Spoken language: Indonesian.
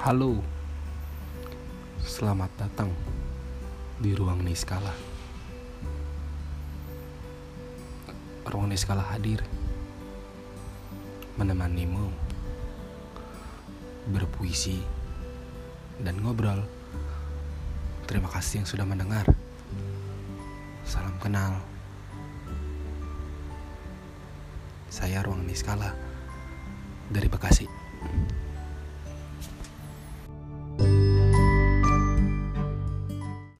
Halo, selamat datang di ruang Niskala. Ruang Niskala hadir menemanimu berpuisi dan ngobrol. Terima kasih yang sudah mendengar. Salam kenal. Saya Ruang Niskala dari Bekasi.